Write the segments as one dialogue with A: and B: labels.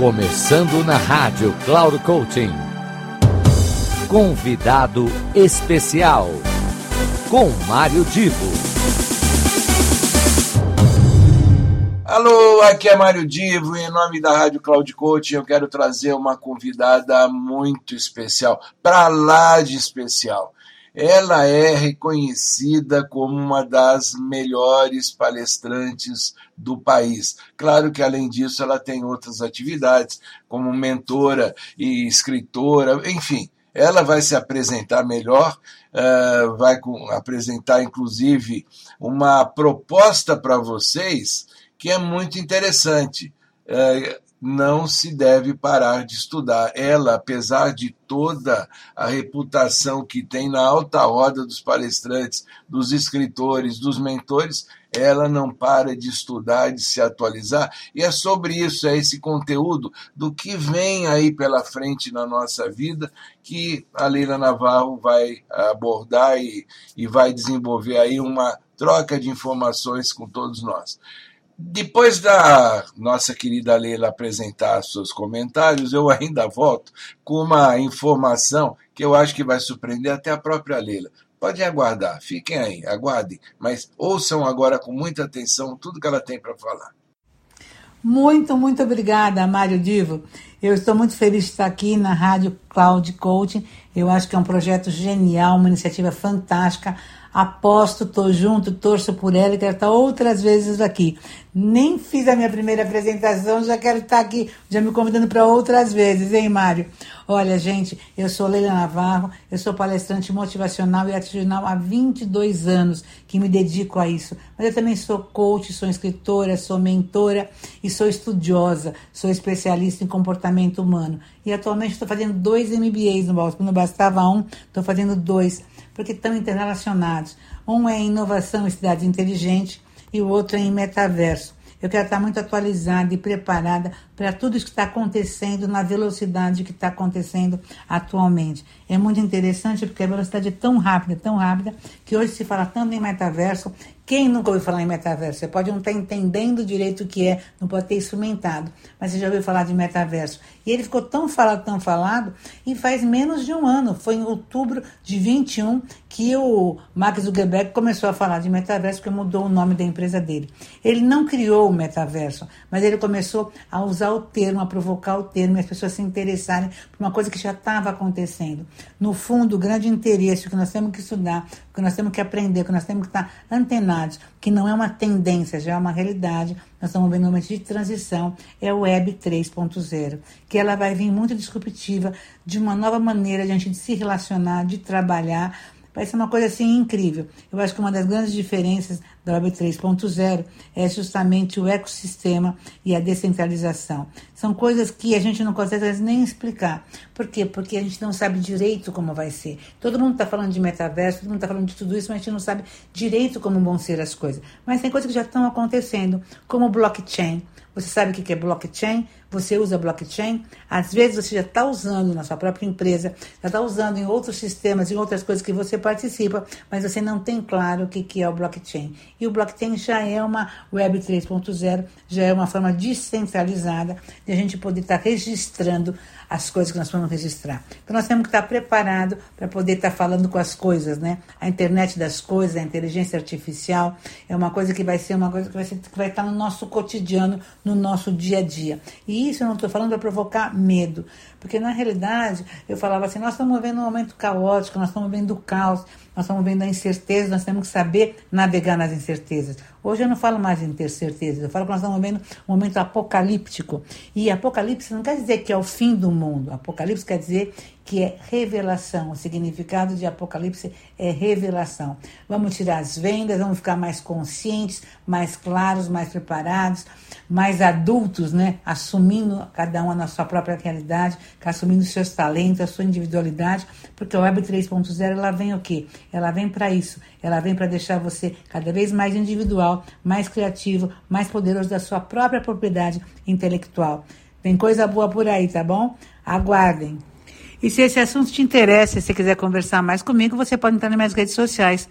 A: Começando na rádio Cloud Coaching. Convidado especial com Mário Divo.
B: Alô, aqui é Mário Divo e em nome da Rádio Cloud Coaching eu quero trazer uma convidada muito especial, para lá de especial ela é reconhecida como uma das melhores palestrantes do país. Claro que, além disso, ela tem outras atividades, como mentora e escritora, enfim. Ela vai se apresentar melhor, uh, vai apresentar, inclusive, uma proposta para vocês que é muito interessante. Uh, não se deve parar de estudar. Ela, apesar de toda a reputação que tem na alta roda dos palestrantes, dos escritores, dos mentores, ela não para de estudar, de se atualizar. E é sobre isso, é esse conteúdo do que vem aí pela frente na nossa vida que a Leila Navarro vai abordar e, e vai desenvolver aí uma troca de informações com todos nós. Depois da nossa querida Leila apresentar seus comentários, eu ainda volto com uma informação que eu acho que vai surpreender até a própria Leila. Podem aguardar, fiquem aí, aguardem, mas ouçam agora com muita atenção tudo que ela tem para falar.
C: Muito, muito obrigada, Mário Divo. Eu estou muito feliz de estar aqui na Rádio Cloud Coaching. Eu acho que é um projeto genial, uma iniciativa fantástica aposto, tô junto, torço por ela e quero estar outras vezes aqui. Nem fiz a minha primeira apresentação, já quero estar aqui, já me convidando para outras vezes, hein, Mário? Olha, gente, eu sou Leila Navarro, eu sou palestrante motivacional e atitudinal há 22 anos que me dedico a isso. Mas eu também sou coach, sou escritora, sou mentora e sou estudiosa, sou especialista em comportamento humano. E atualmente estou fazendo dois MBAs no Quando não bastava um, estou fazendo dois porque estão interrelacionados. Um é em inovação e cidade inteligente e o outro é em metaverso. Eu quero estar muito atualizada e preparada para tudo isso que está acontecendo na velocidade que está acontecendo atualmente. É muito interessante porque a velocidade é tão rápida, tão rápida, que hoje se fala tanto em metaverso. Quem nunca ouviu falar em metaverso? Você pode não estar entendendo direito o que é, não pode ter instrumentado, mas você já ouviu falar de metaverso. E ele ficou tão falado, tão falado, e faz menos de um ano, foi em outubro de 21 que o Mark Zuckerberg começou a falar de metaverso, porque mudou o nome da empresa dele. Ele não criou o metaverso, mas ele começou a usar o termo, a provocar o termo, e as pessoas se interessarem por uma coisa que já estava acontecendo. No fundo, o grande interesse, o que nós temos que estudar, o que nós temos que aprender, o que nós temos que estar antenados, que não é uma tendência, já é uma realidade, nós estamos vendo um momento de transição, é o Web 3.0, que ela vai vir muito disruptiva, de uma nova maneira de a gente se relacionar, de trabalhar, Vai ser uma coisa assim incrível. Eu acho que uma das grandes diferenças da Web 3.0 é justamente o ecossistema e a descentralização. São coisas que a gente não consegue nem explicar. Por quê? Porque a gente não sabe direito como vai ser. Todo mundo está falando de metaverso, todo mundo está falando de tudo isso, mas a gente não sabe direito como vão ser as coisas. Mas tem coisas que já estão acontecendo, como blockchain. Você sabe o que é blockchain? Você usa blockchain? Às vezes você já está usando na sua própria empresa, já está usando em outros sistemas, em outras coisas que você participa, mas você não tem claro o que é o blockchain. E o blockchain já é uma Web 3.0, já é uma forma descentralizada de a gente poder estar registrando as coisas que nós vamos registrar. Então nós temos que estar preparados para poder estar falando com as coisas, né? A internet das coisas, a inteligência artificial é uma coisa que vai ser uma coisa que vai, ser, que vai estar no nosso cotidiano, no nosso dia a dia. E isso eu não estou falando para provocar medo, porque na realidade eu falava assim, nós estamos vivendo um momento caótico, nós estamos vendo o caos, nós estamos vendo a incerteza, nós temos que saber navegar nas incertezas. Hoje eu não falo mais em ter certeza, eu falo que nós estamos vivendo um momento apocalíptico. E apocalipse não quer dizer que é o fim do. Apocalipse quer dizer que é revelação. O significado de Apocalipse é revelação. Vamos tirar as vendas, vamos ficar mais conscientes, mais claros, mais preparados, mais adultos, né? Assumindo cada um a sua própria realidade, assumindo seus talentos, a sua individualidade, porque a Web 3.0 ela vem o quê? Ela vem para isso. Ela vem para deixar você cada vez mais individual, mais criativo, mais poderoso da sua própria propriedade intelectual. Tem coisa boa por aí, tá bom? Aguardem. E se esse assunto te interessa, se você quiser conversar mais comigo, você pode entrar nas minhas redes sociais.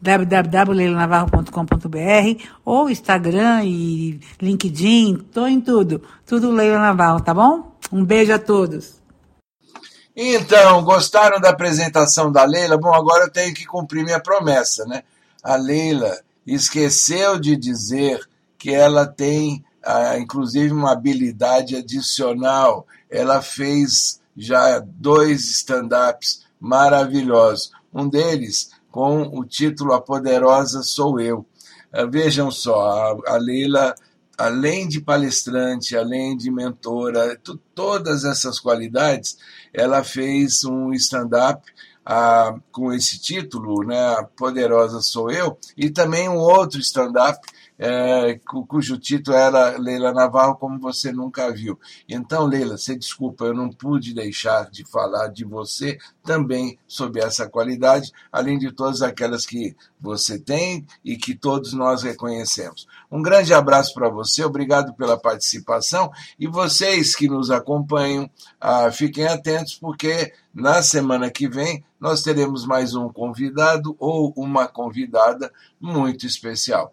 C: www.leilanavarro.com.br ou Instagram e LinkedIn, tô em tudo. Tudo Leila Navarro, tá bom? Um beijo a todos.
B: Então, gostaram da apresentação da Leila? Bom, agora eu tenho que cumprir minha promessa, né? A Leila esqueceu de dizer que ela tem, ah, inclusive, uma habilidade adicional. Ela fez já dois stand-ups maravilhosos. Um deles com o título A Poderosa Sou Eu. Ah, vejam só, a Leila, além de palestrante, além de mentora, todas essas qualidades, ela fez um stand-up ah, com esse título, né, Poderosa Sou Eu, e também um outro stand-up é, cujo título era Leila Navarro, como você nunca viu. Então, Leila, você desculpa, eu não pude deixar de falar de você também sob essa qualidade, além de todas aquelas que você tem e que todos nós reconhecemos. Um grande abraço para você, obrigado pela participação e vocês que nos acompanham, ah, fiquem atentos porque na semana que vem nós teremos mais um convidado ou uma convidada muito especial.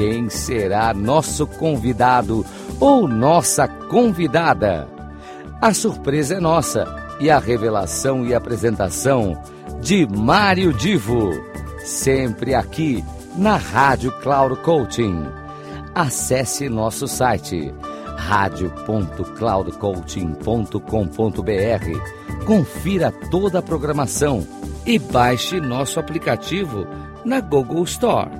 A: quem será nosso convidado ou nossa convidada. A surpresa é nossa e a revelação e apresentação de Mário Divo, sempre aqui na Rádio Cloud Coaching. Acesse nosso site radio.cloudcoaching.com.br. Confira toda a programação e baixe nosso aplicativo na Google Store.